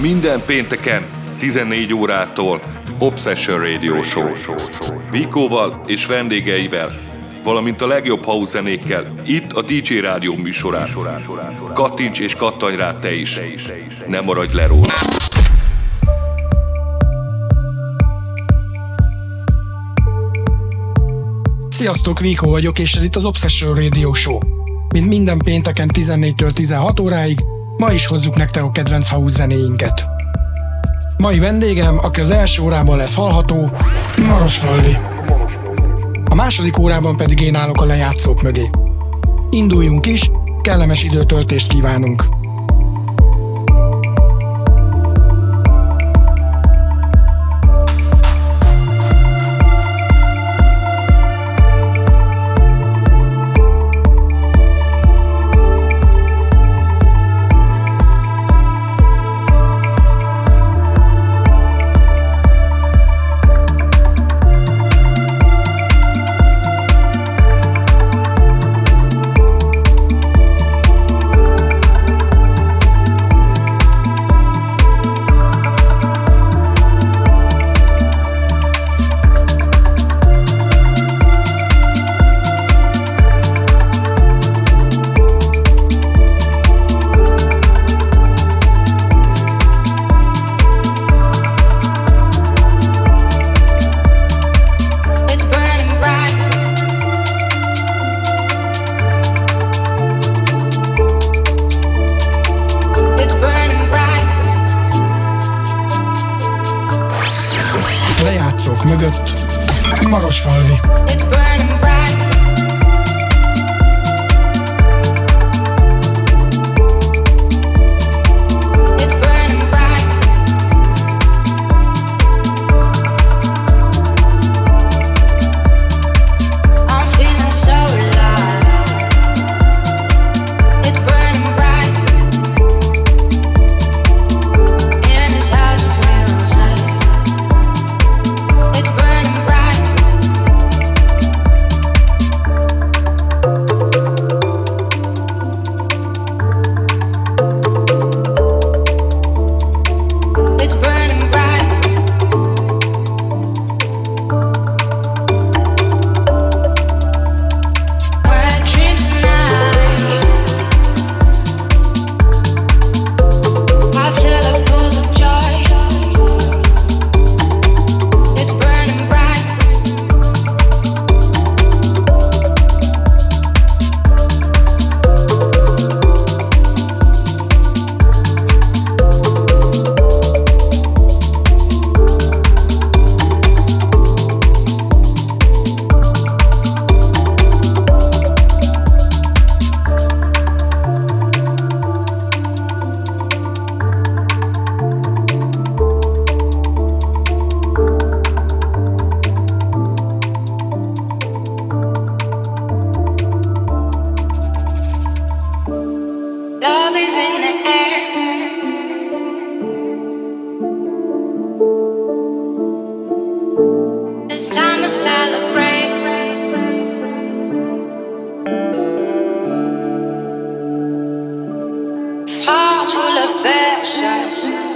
Minden pénteken 14 órától Obsession Radio Show. Vikóval és vendégeivel, valamint a legjobb house zenékkel itt a DJ Rádió műsorán. Kattints és kattanj rá te is. Ne maradj le róla. Sziasztok, Viko vagyok, és ez itt az Obsession Radio Show. Mint minden pénteken 14-től 16 óráig, ma is hozzuk nektek a kedvenc house zenéinket. Mai vendégem, aki az első órában lesz hallható, Maros Falvi. A második órában pedig én állok a lejátszók mögé. Induljunk is, kellemes időtöltést kívánunk! fall full of bad shots.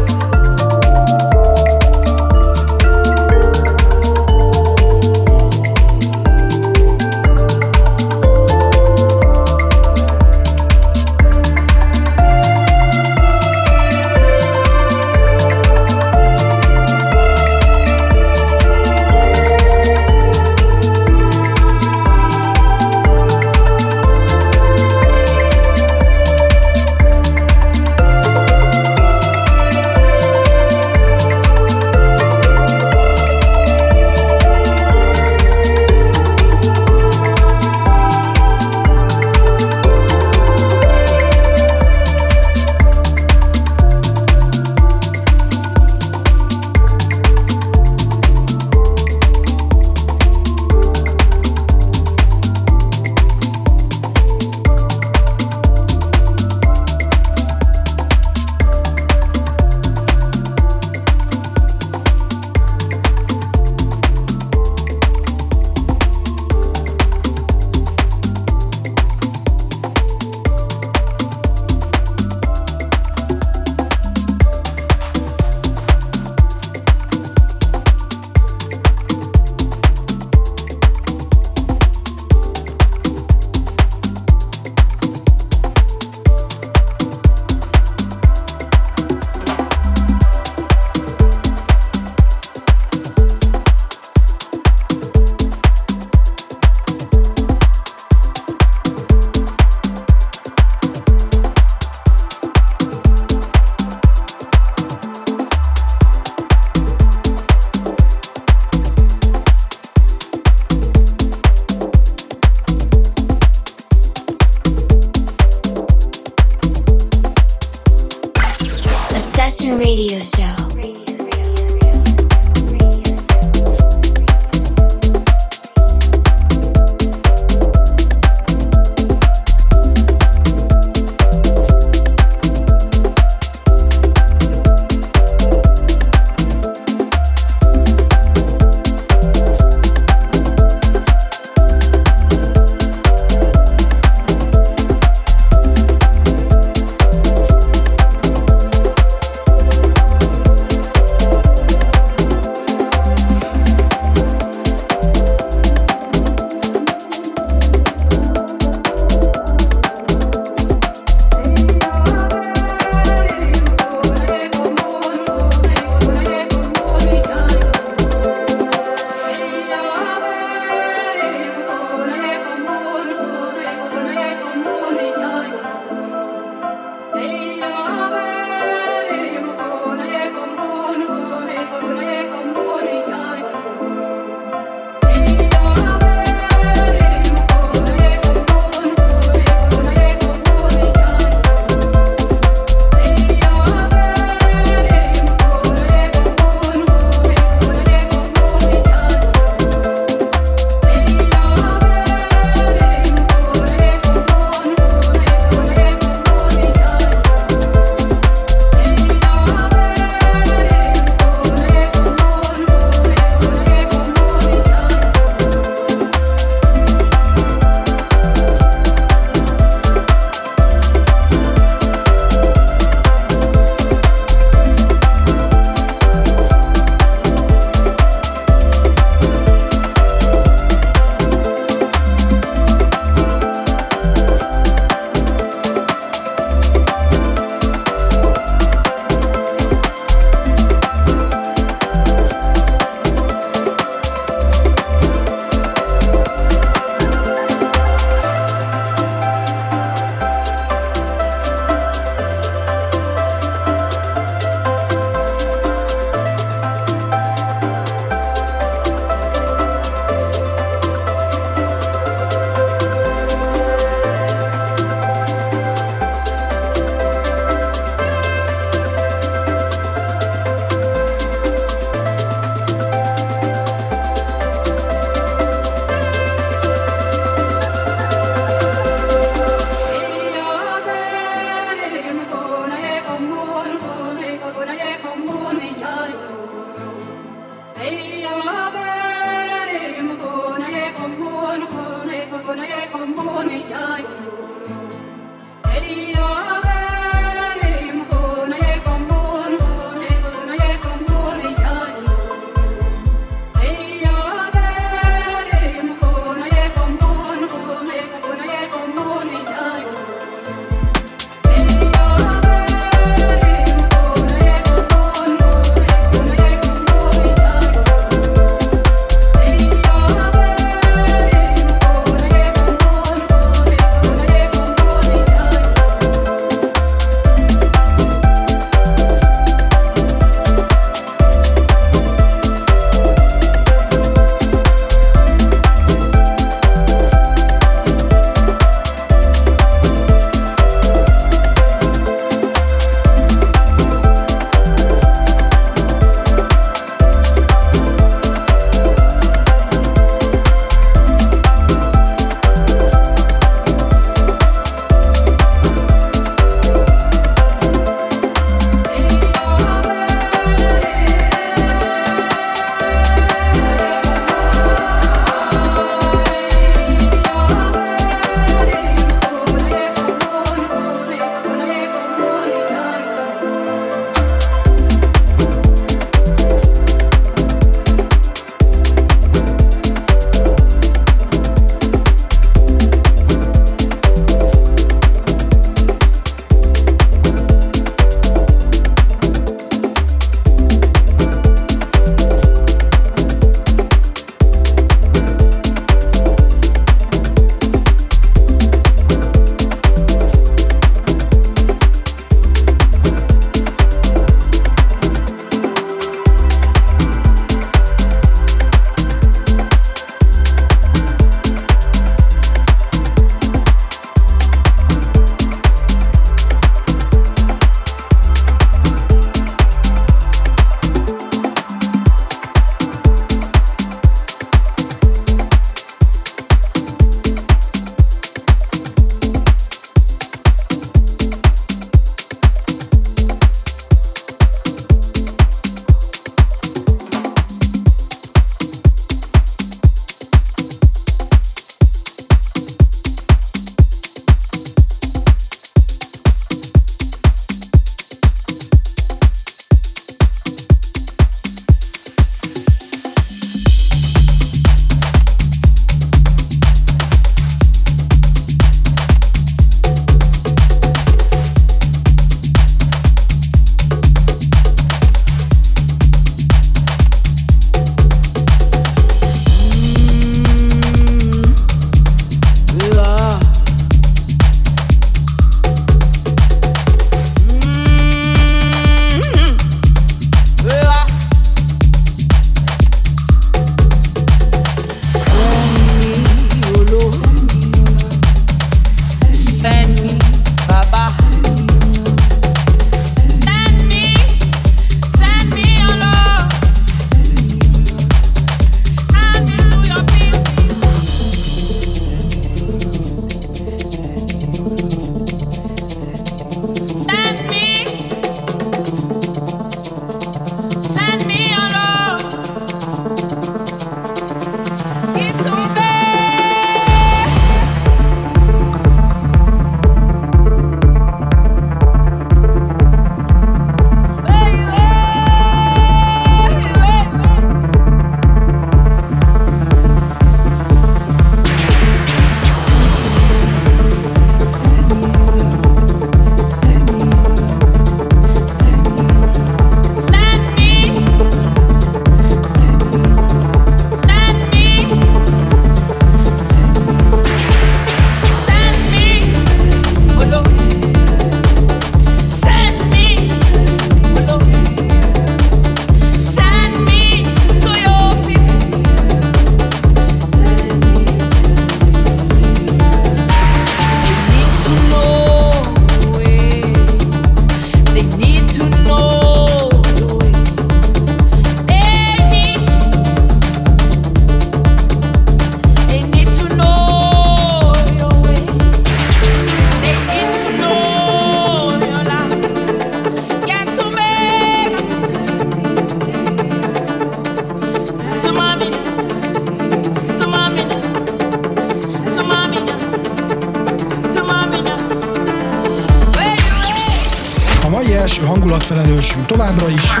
Hangulatfelelősünk továbbra is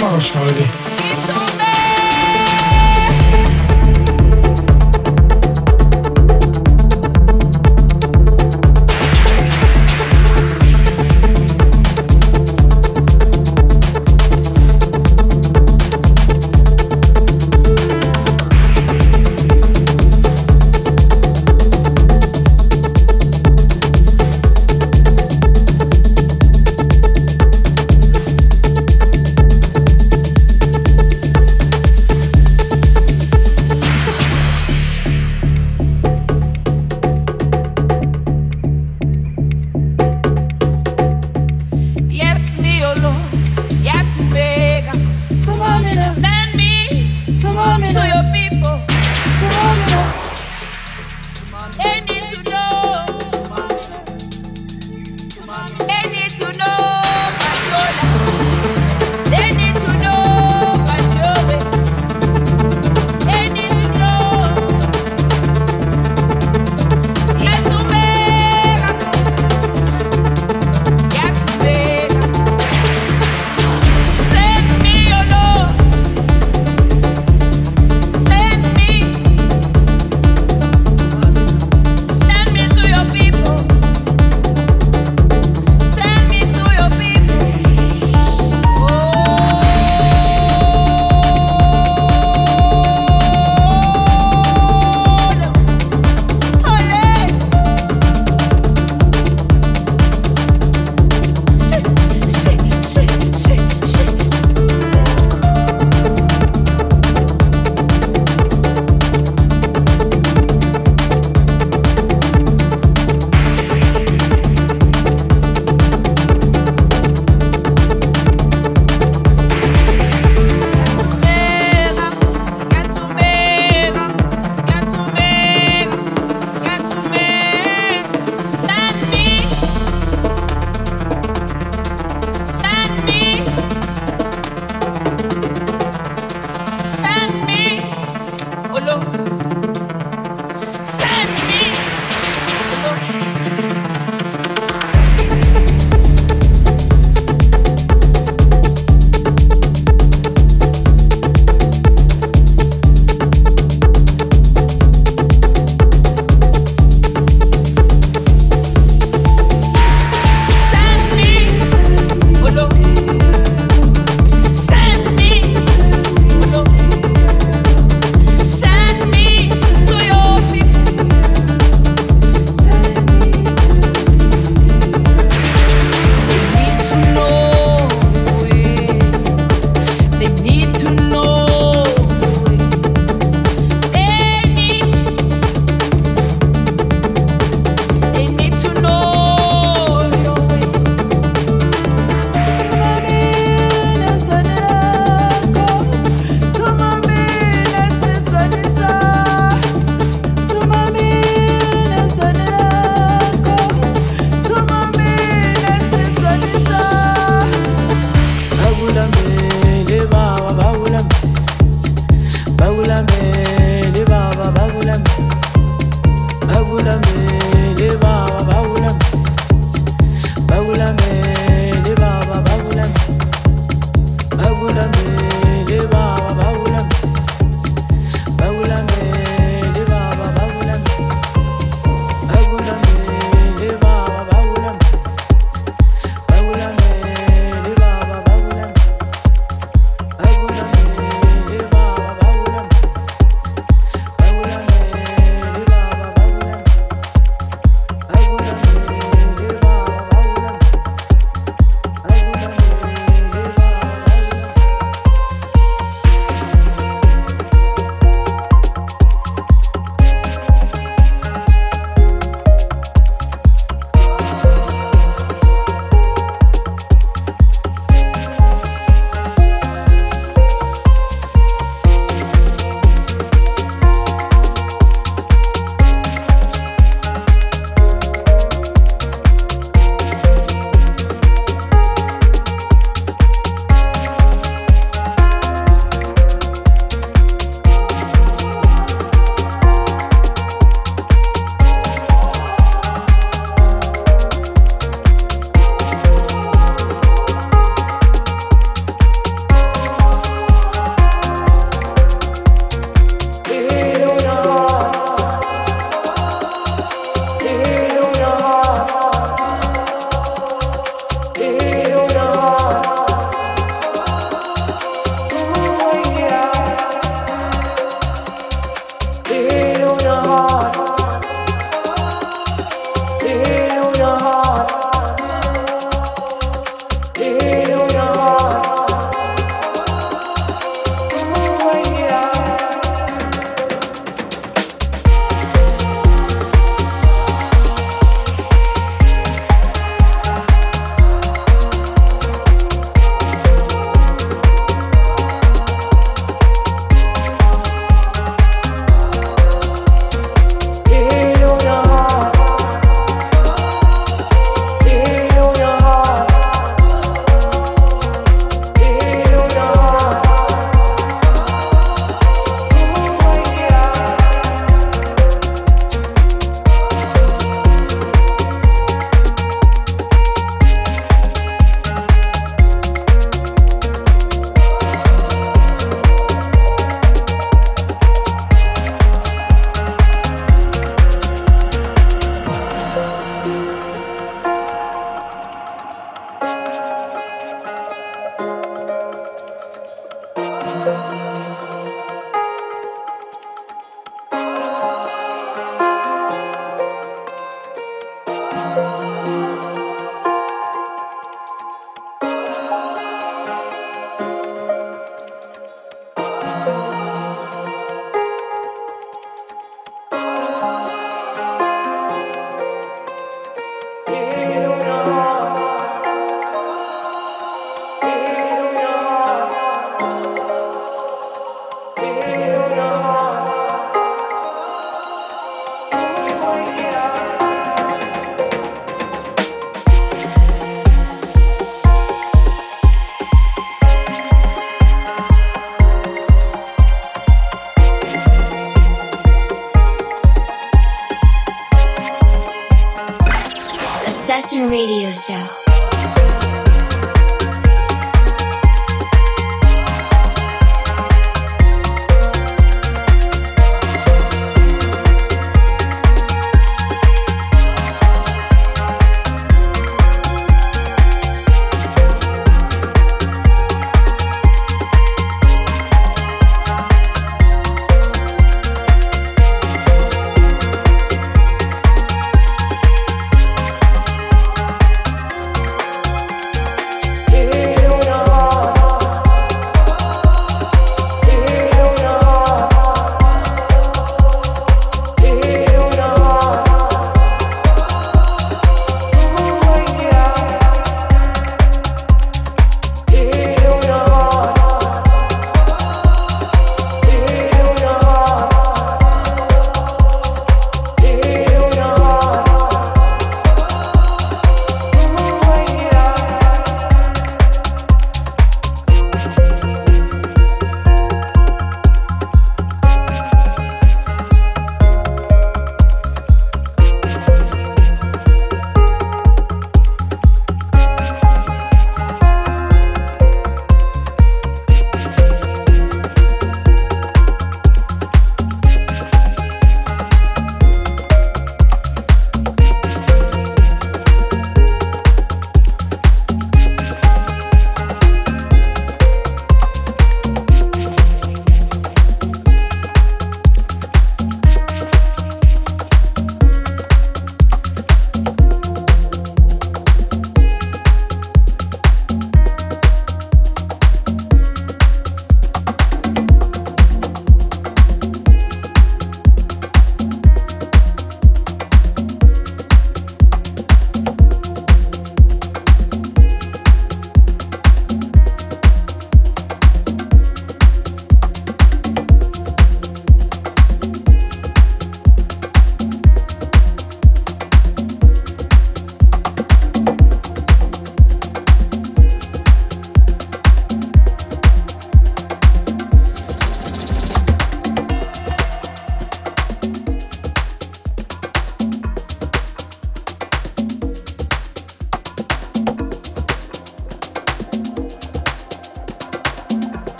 Marosfalvi.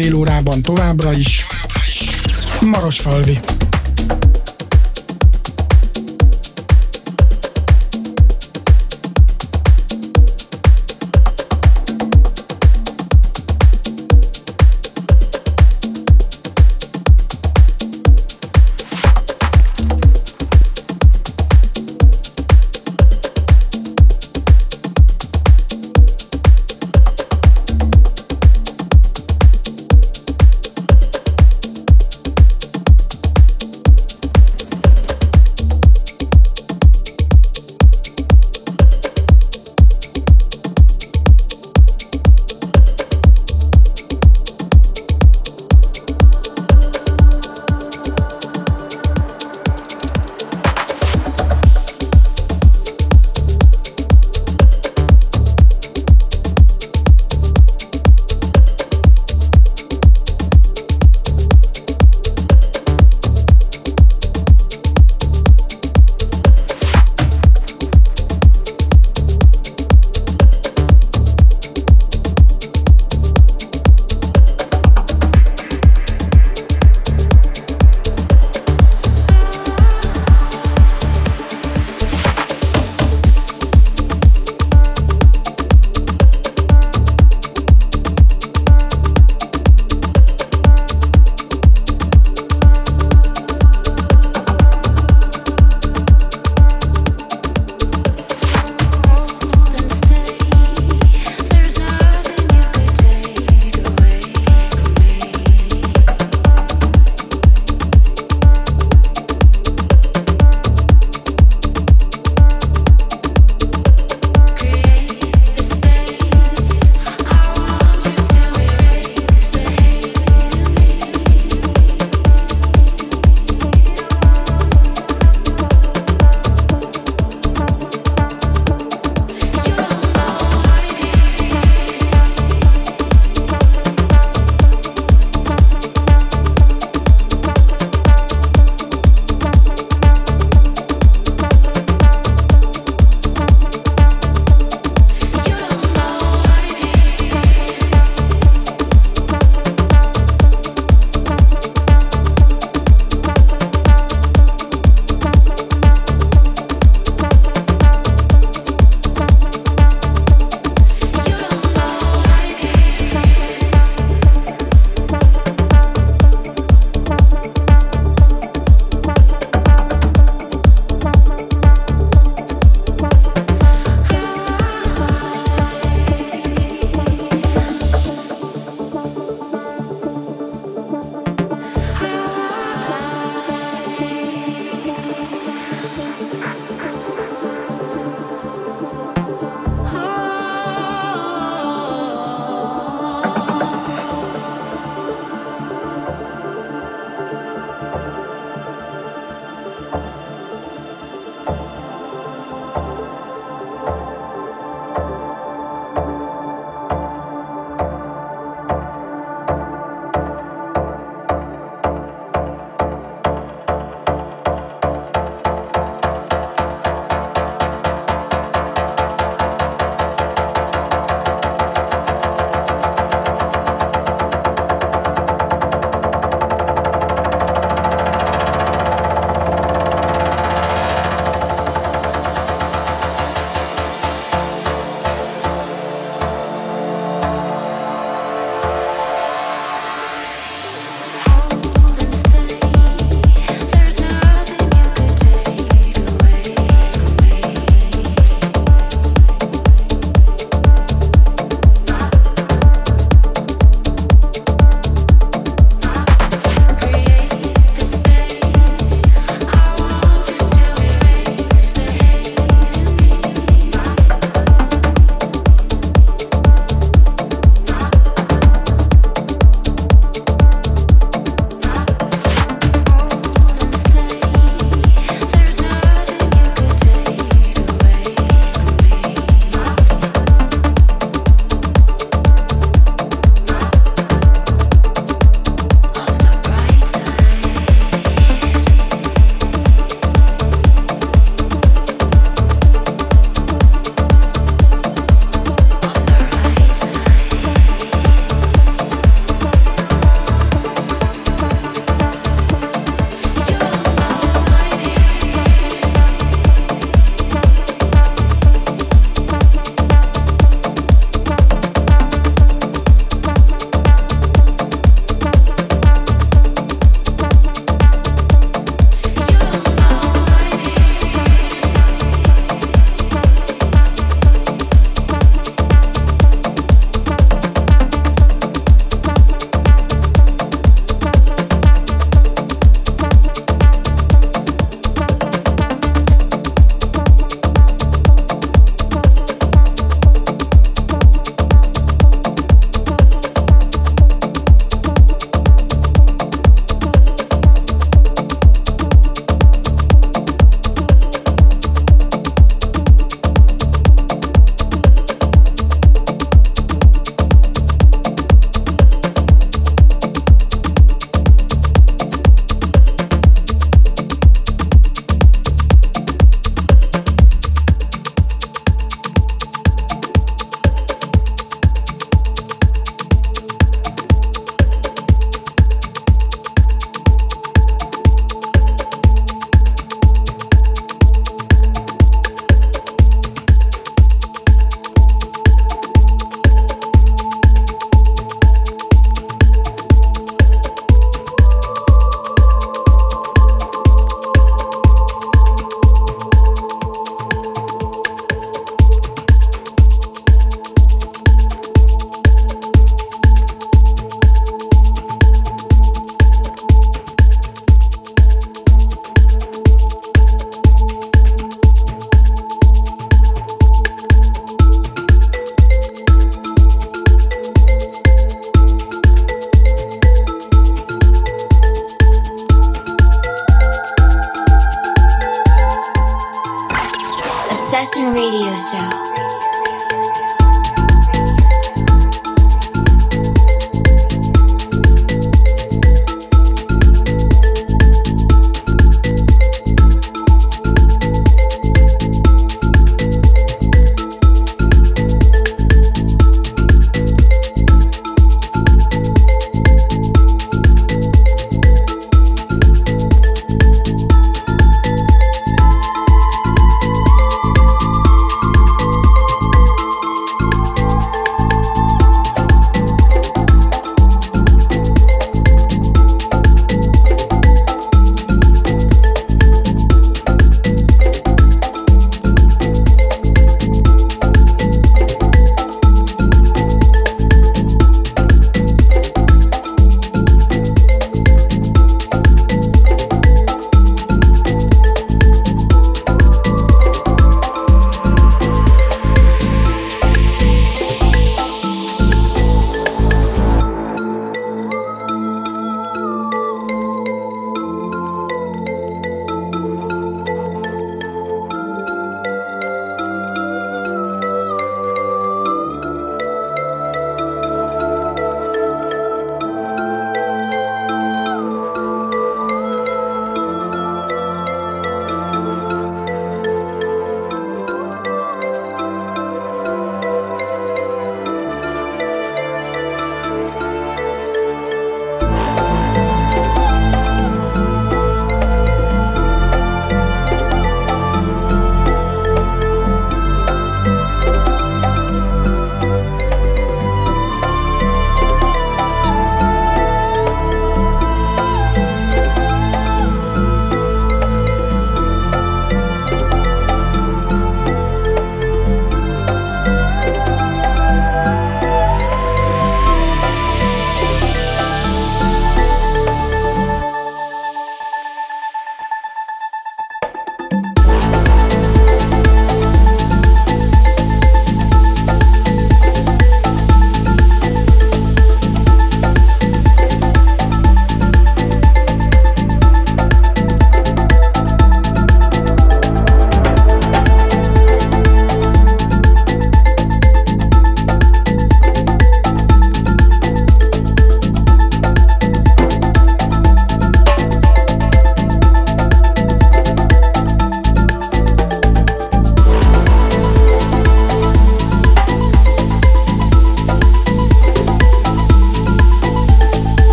Fél órában továbbra is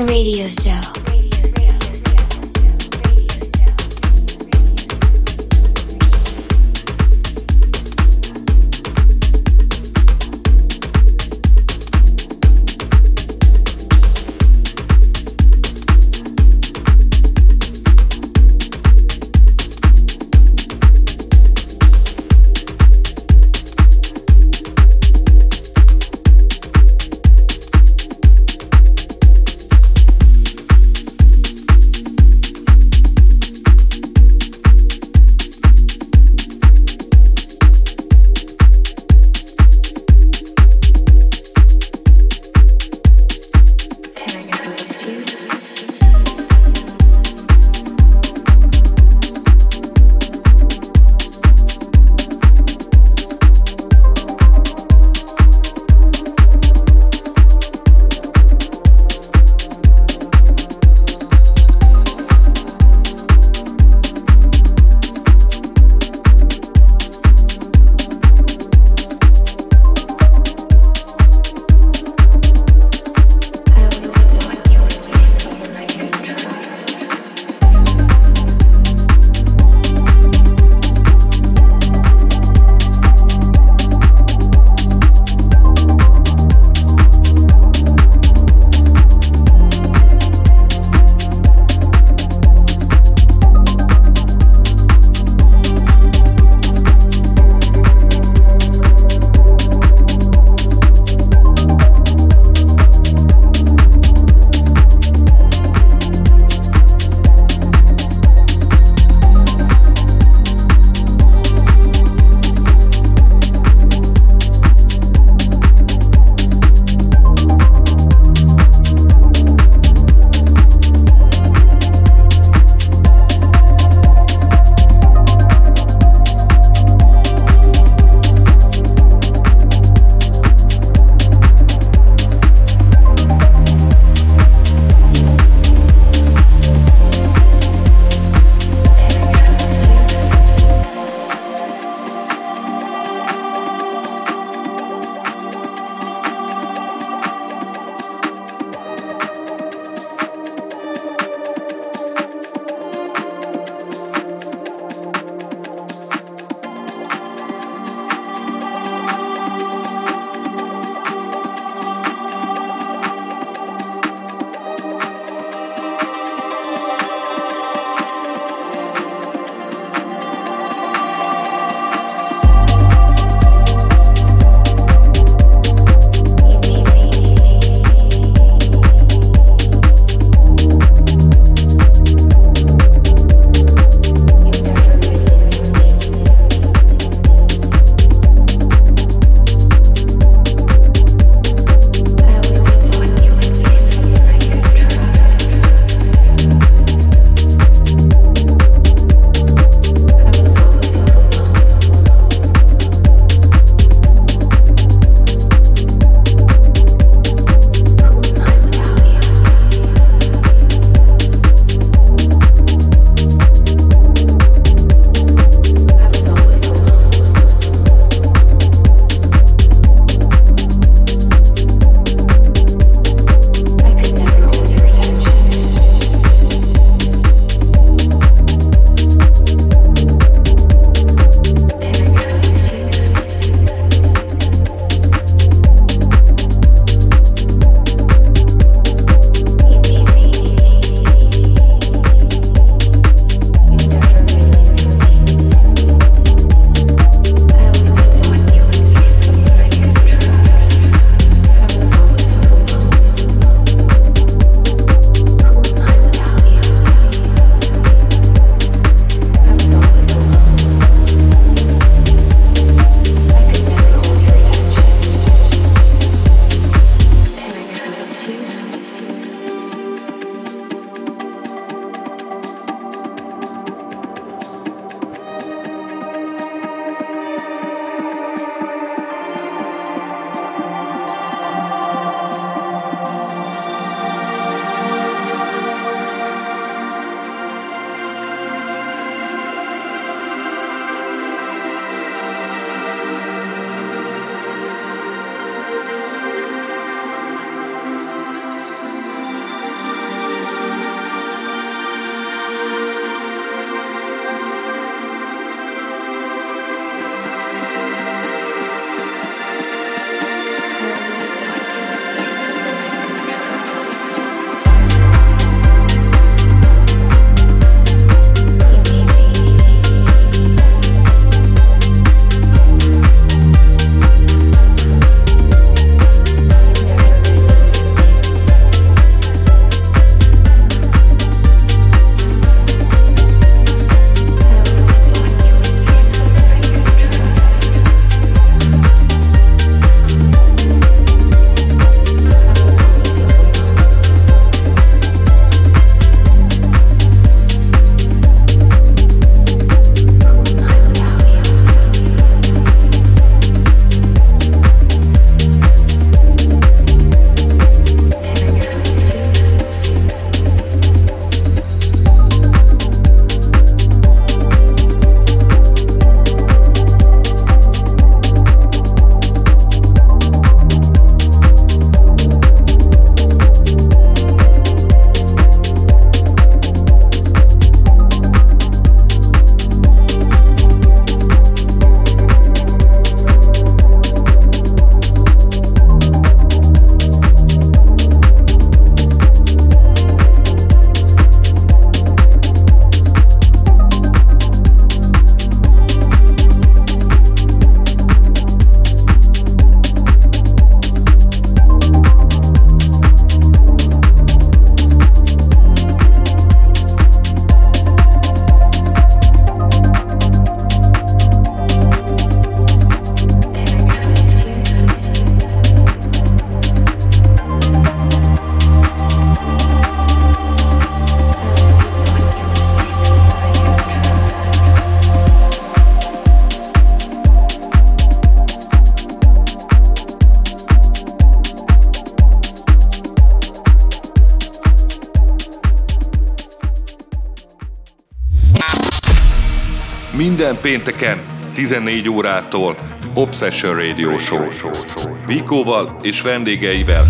Radio Show. Pénteken 14 órától Obsession Radio Show. Vikóval és vendégeivel.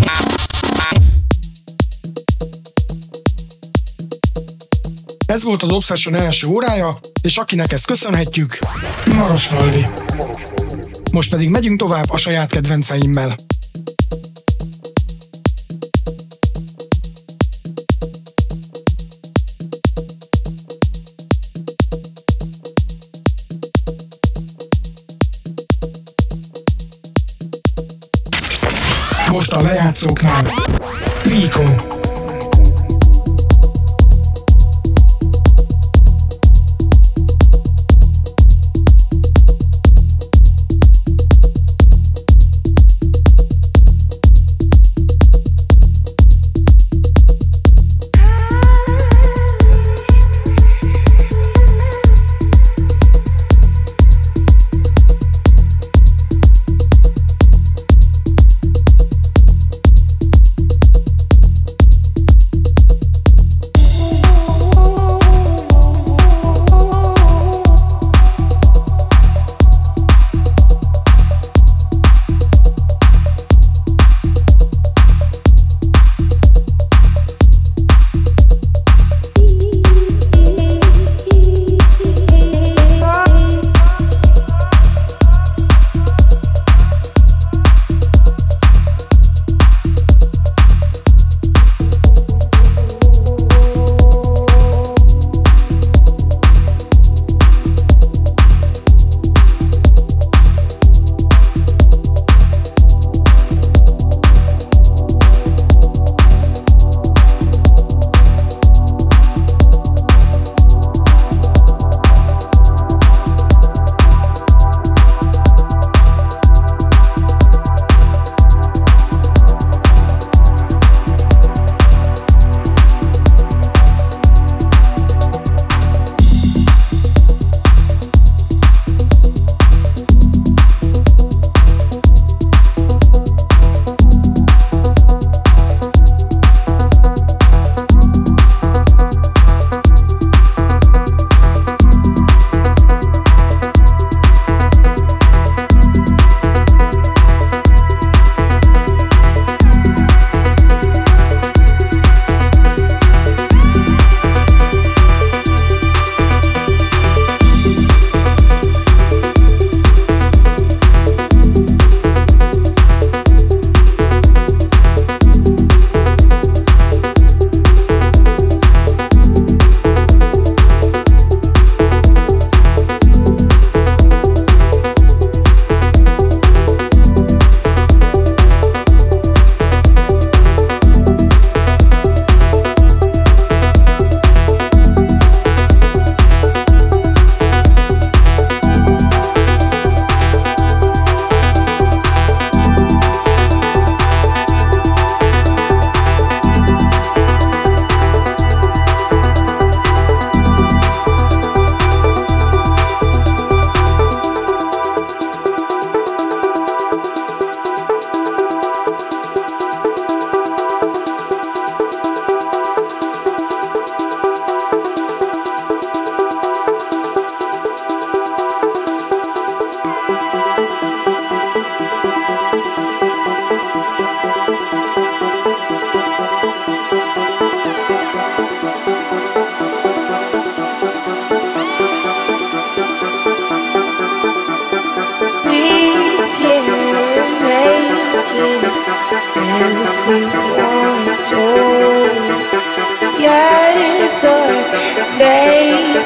Ez volt az Obsession első órája, és akinek ezt köszönhetjük, Marosfalvi. Most pedig megyünk tovább a saját kedvenceimmel. Most a lejátszóknál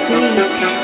be.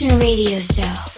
Vico. Boston Radio Show.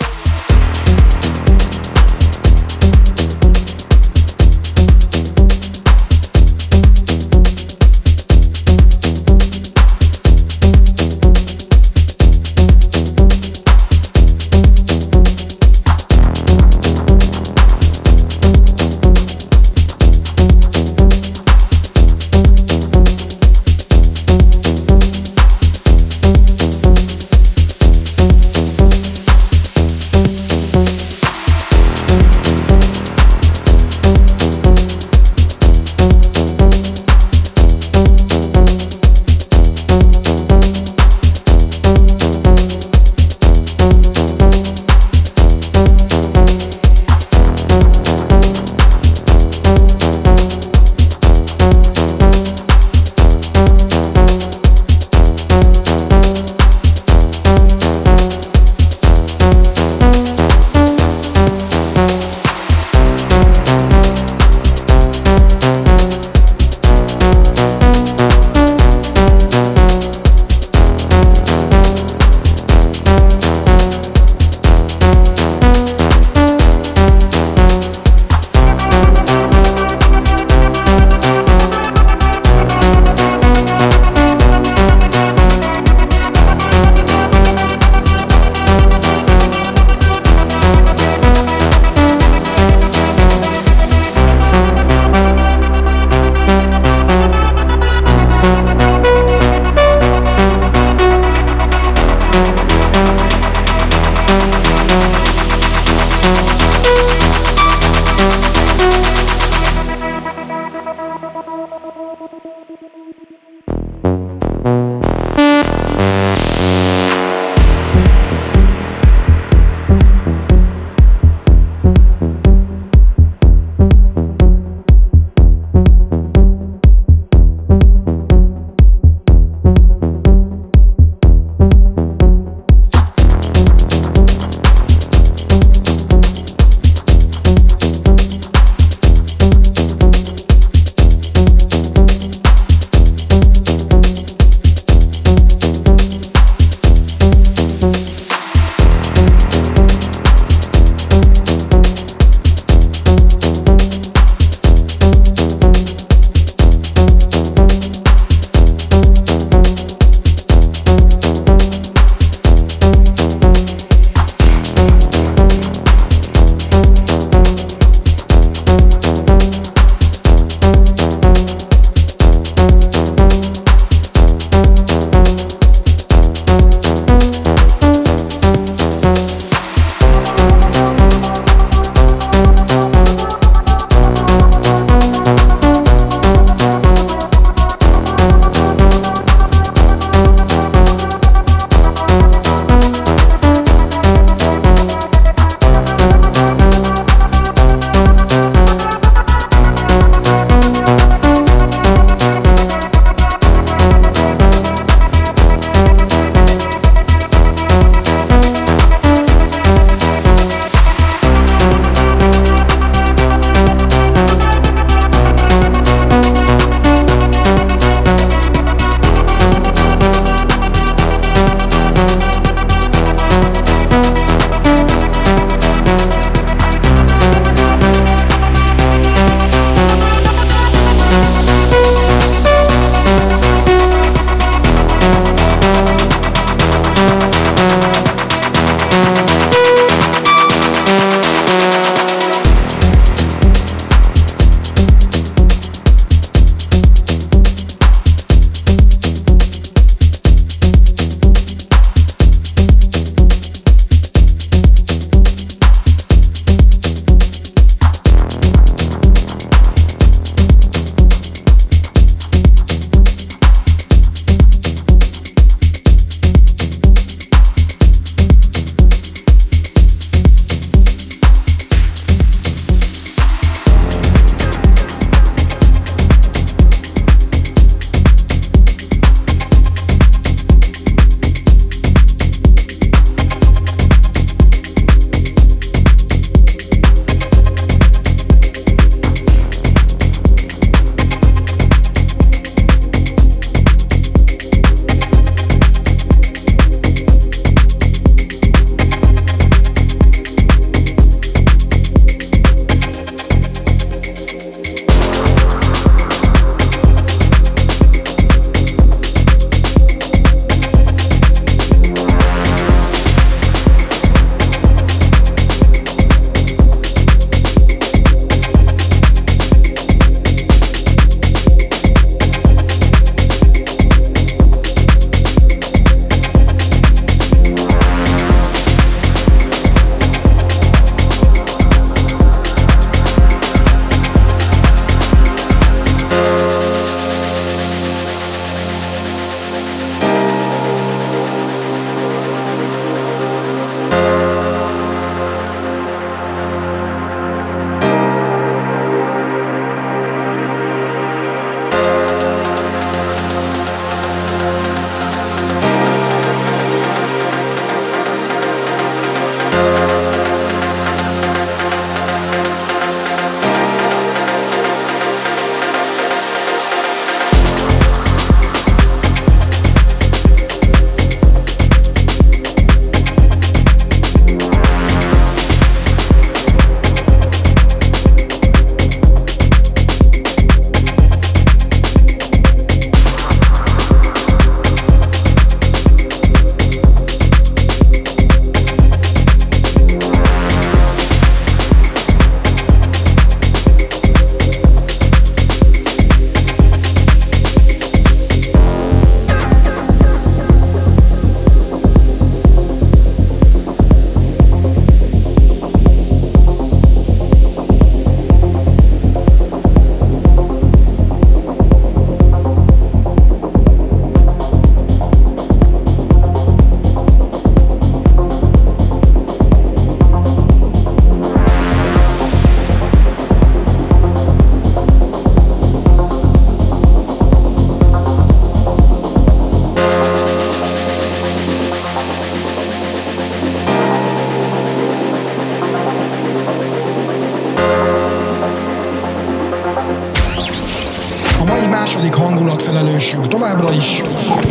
Második hangulatfelelősünk továbbra is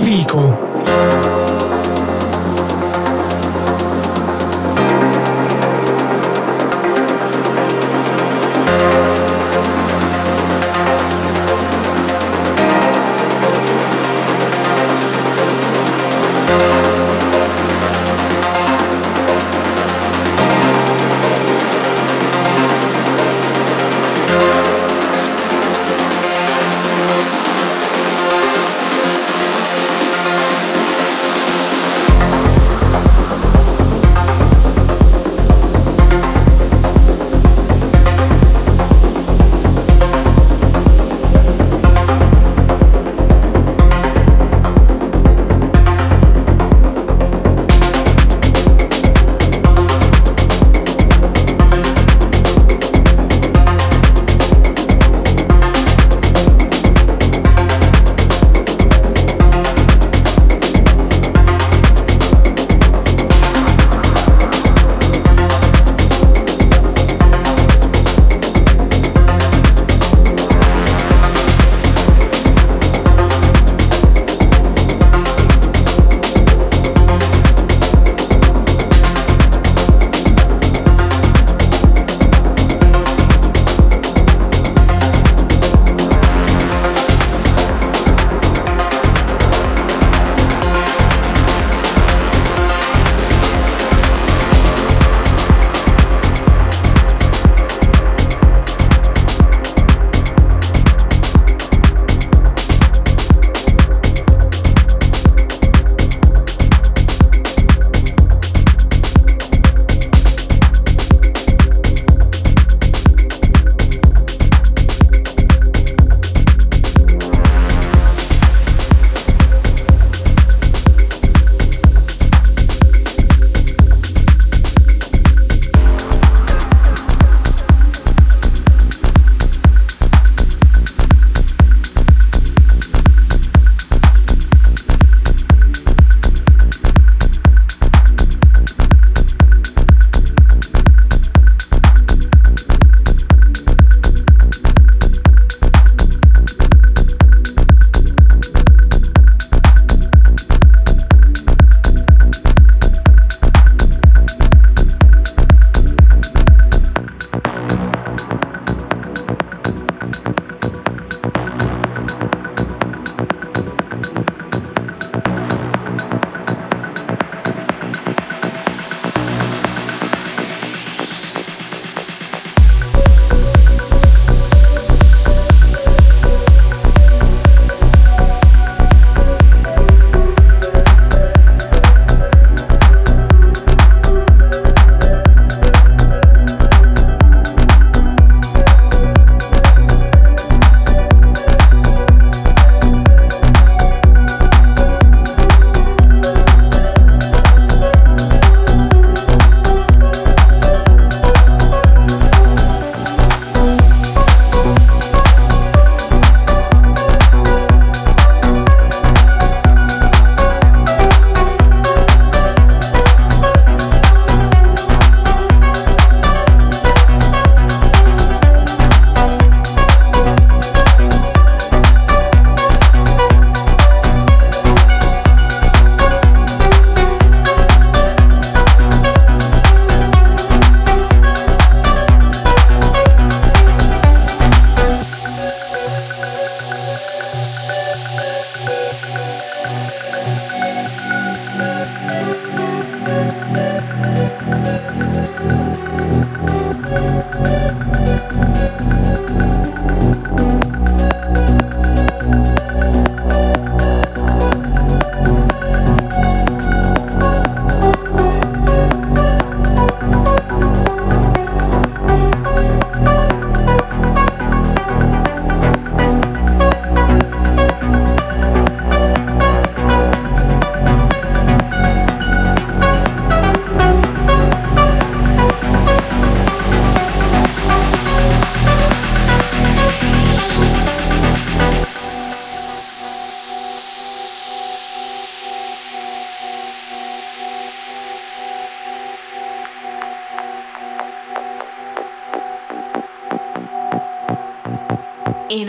Vico.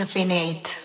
infinite.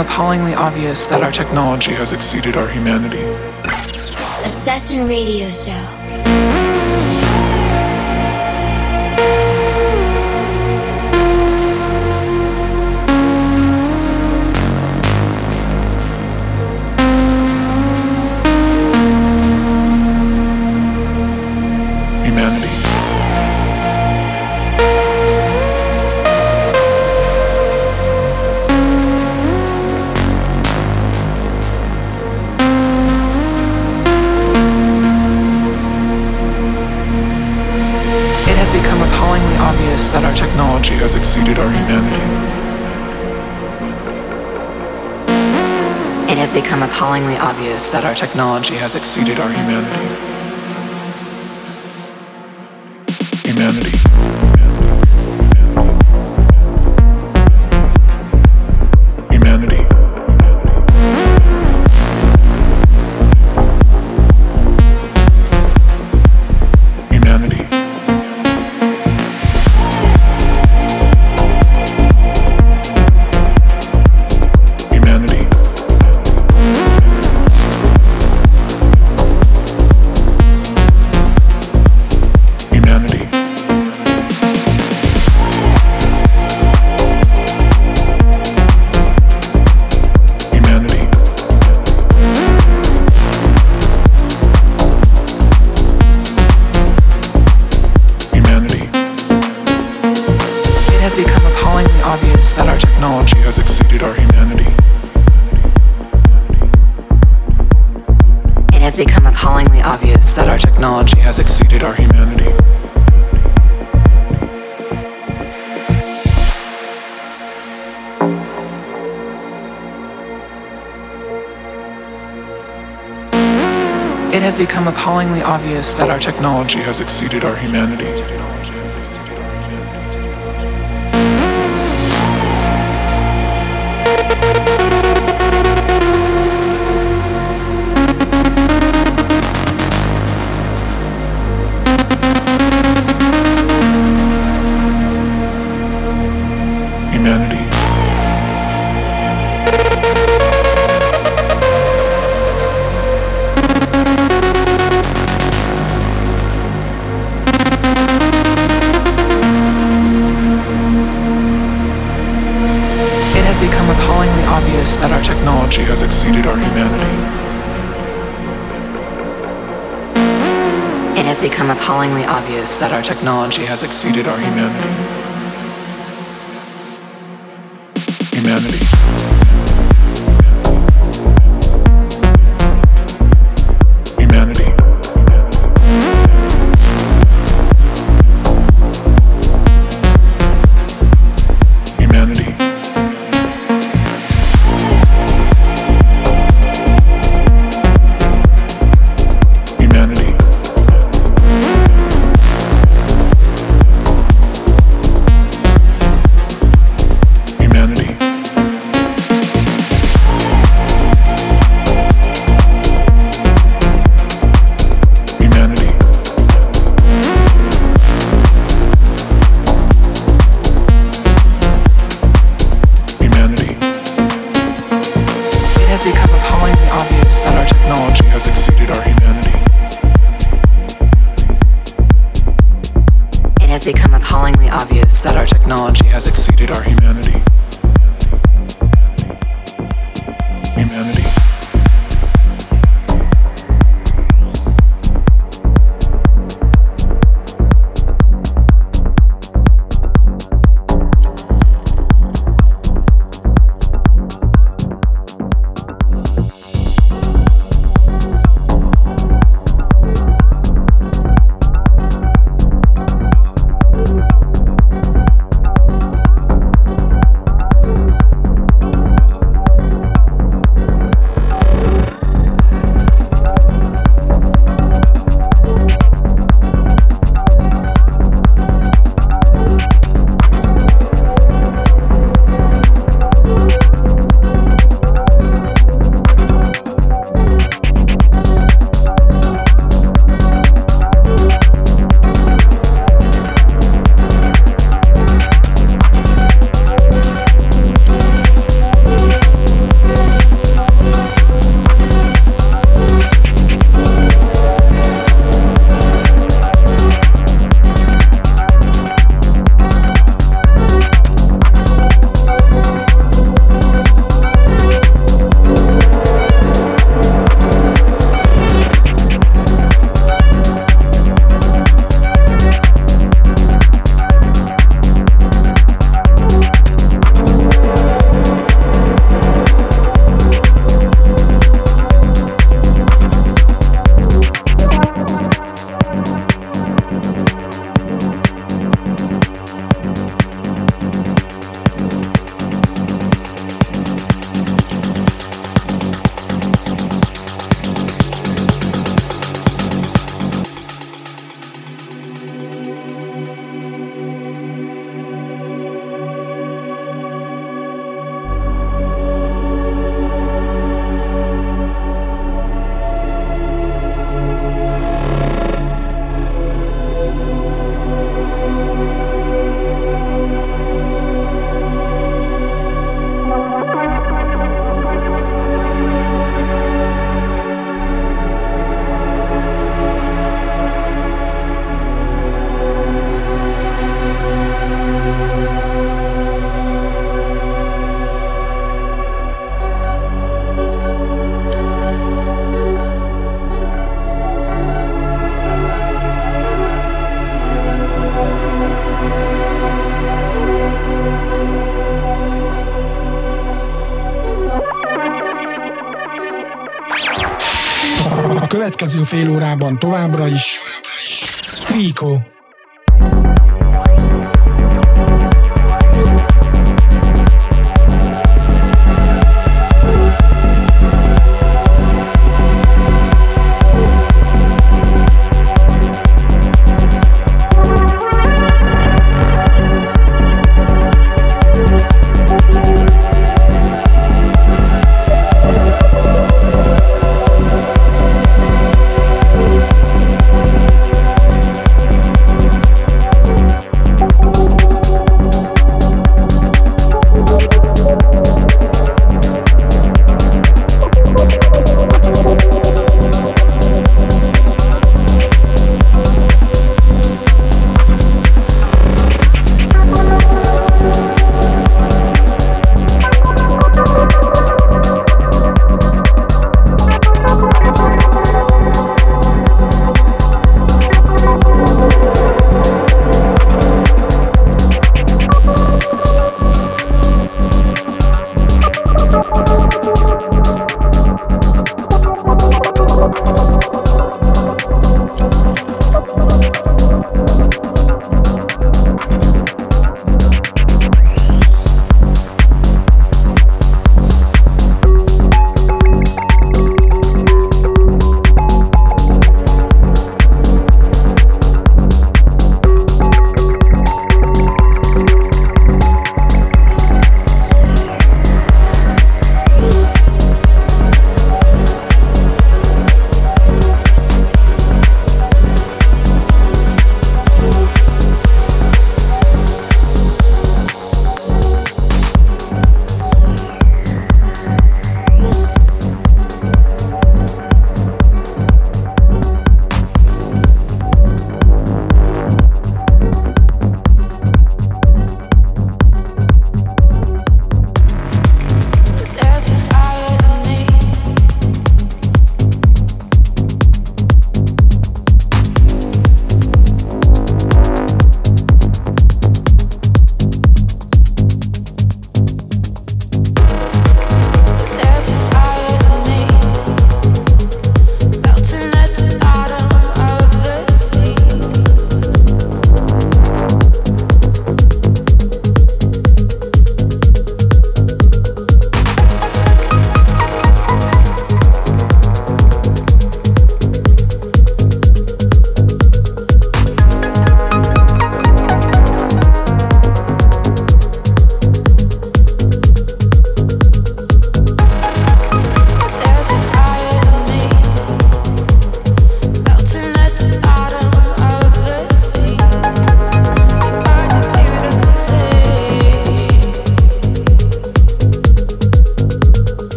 Become appallingly obvious that our technology has exceeded our humanity. Obsession Radio Show. Appallingly obvious that our technology has exceeded our humanity. Humanity. Technology has exceeded our humanity. Amen. Következő fél órában továbbra is Rico.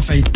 Fahid.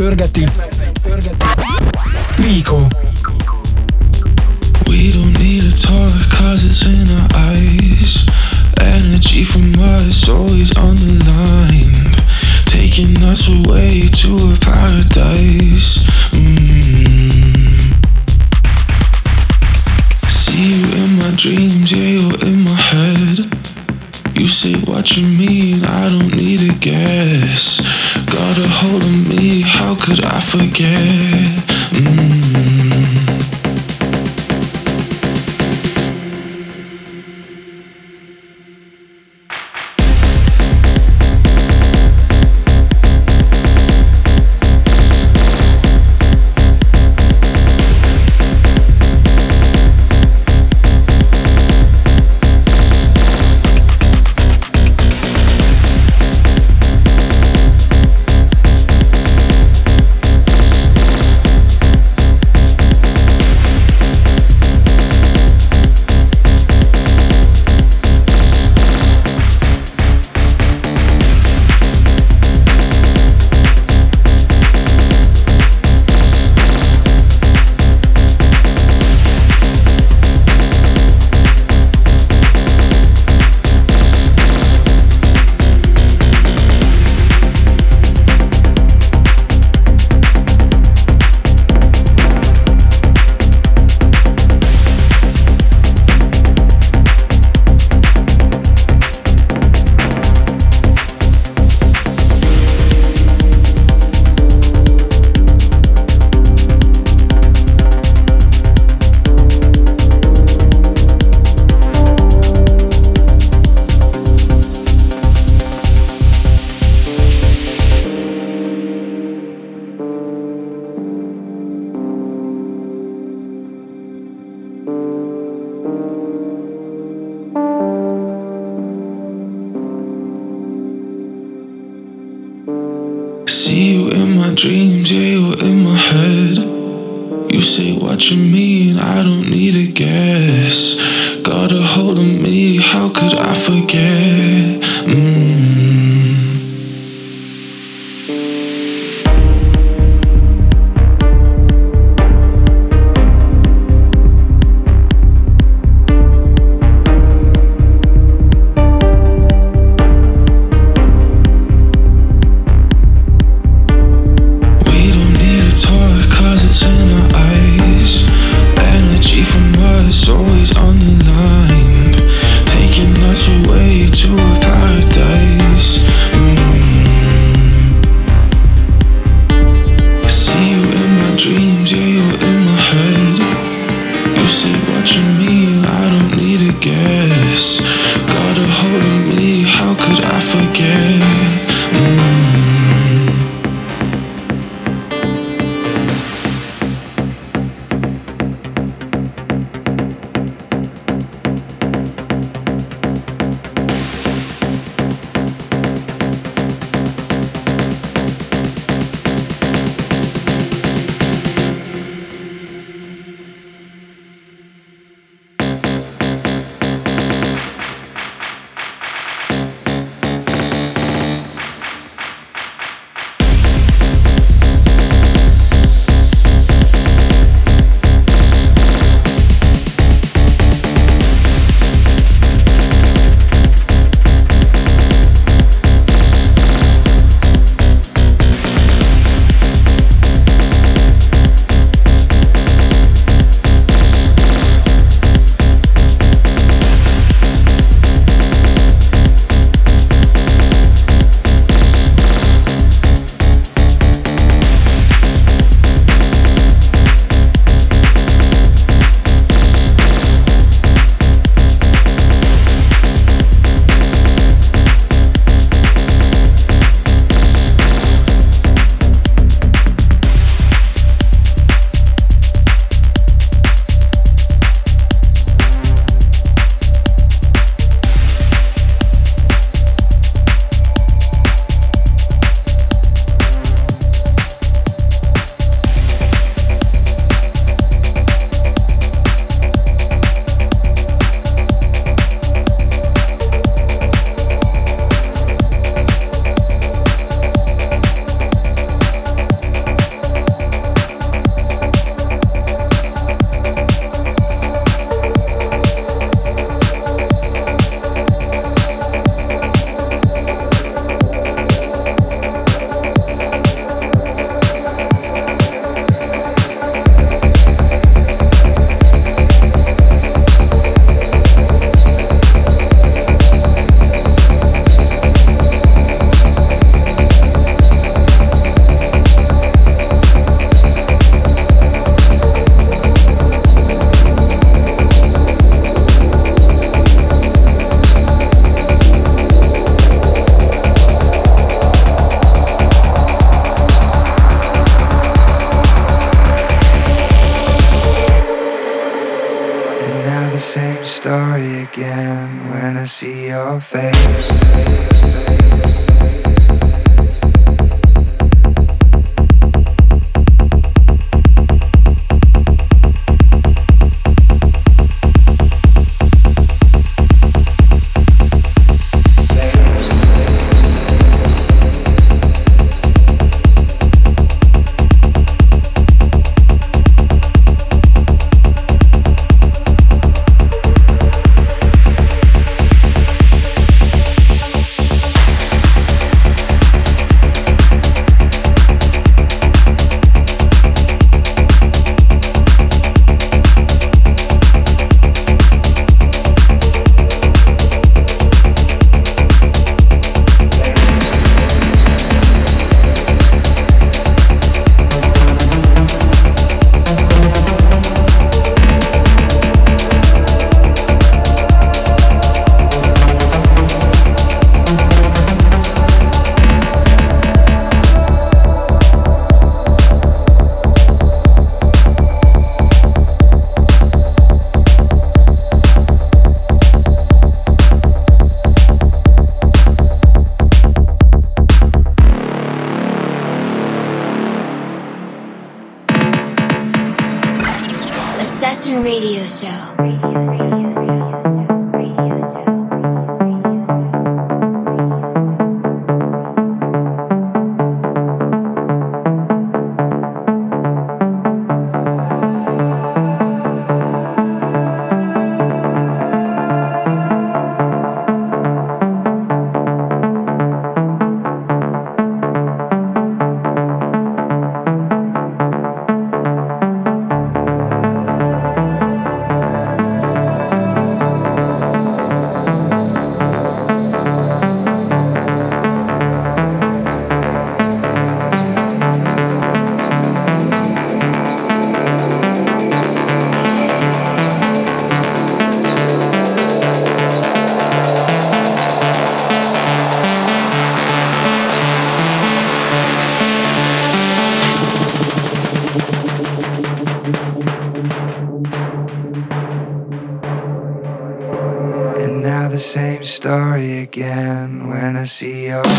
see you.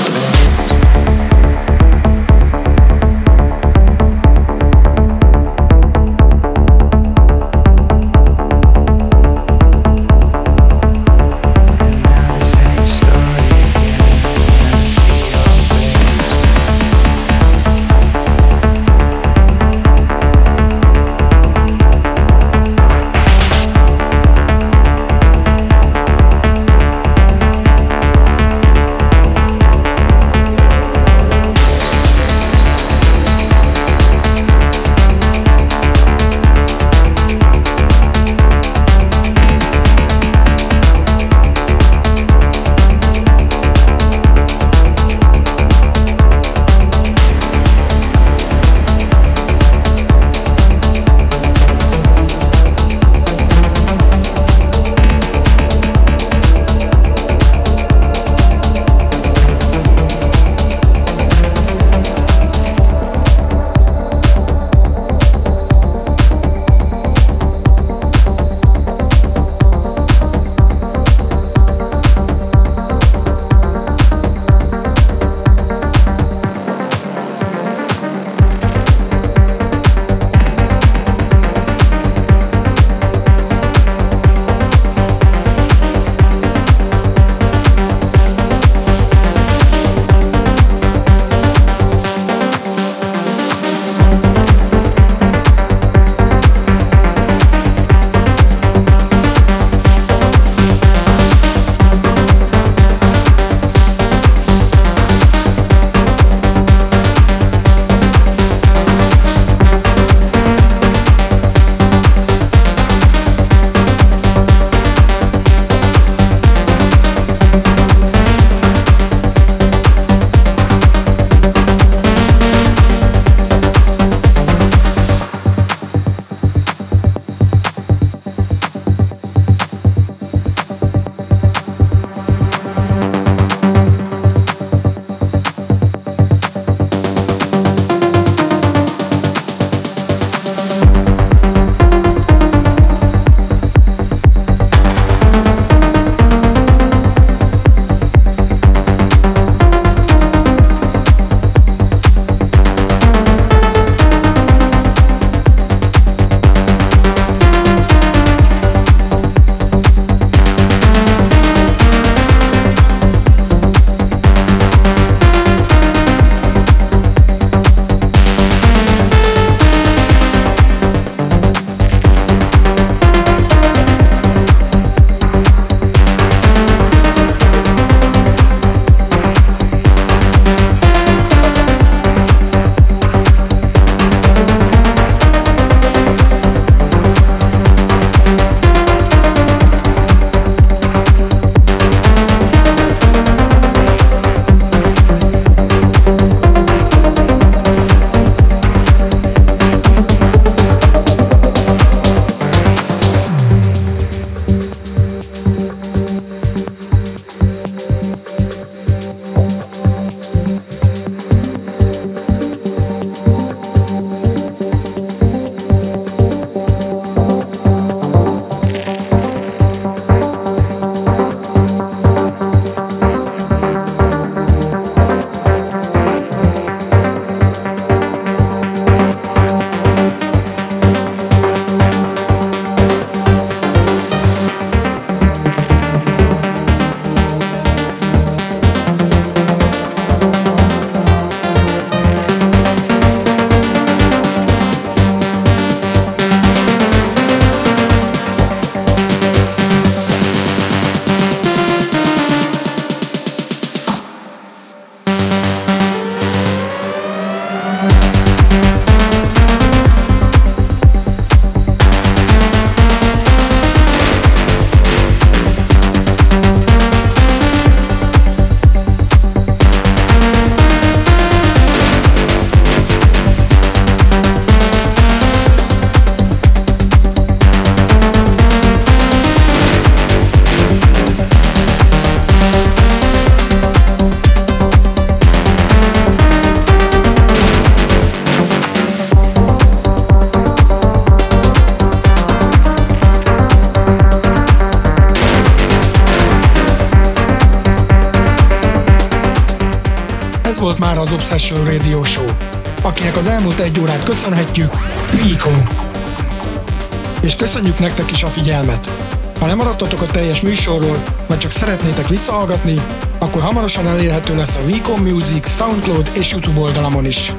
Figyelmet. Ha nem maradtatok a teljes műsorról, vagy csak szeretnétek visszahallgatni, akkor hamarosan elérhető lesz a Vico Music, Soundcloud és YouTube oldalamon is.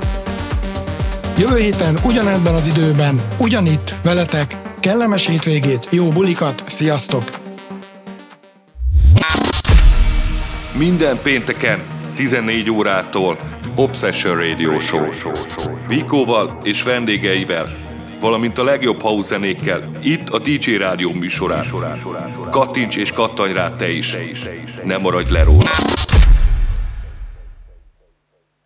Jövő héten ugyanebben az időben, ugyanitt, veletek, kellemes hétvégét, jó bulikat, sziasztok! Minden pénteken 14 órától Obsession Radio Show. Vikóval és vendégeivel, valamint a legjobb house zenékkel, itt a DJ Rádió műsorán. Kattints és kattanj rá te is. Ne maradj le róla.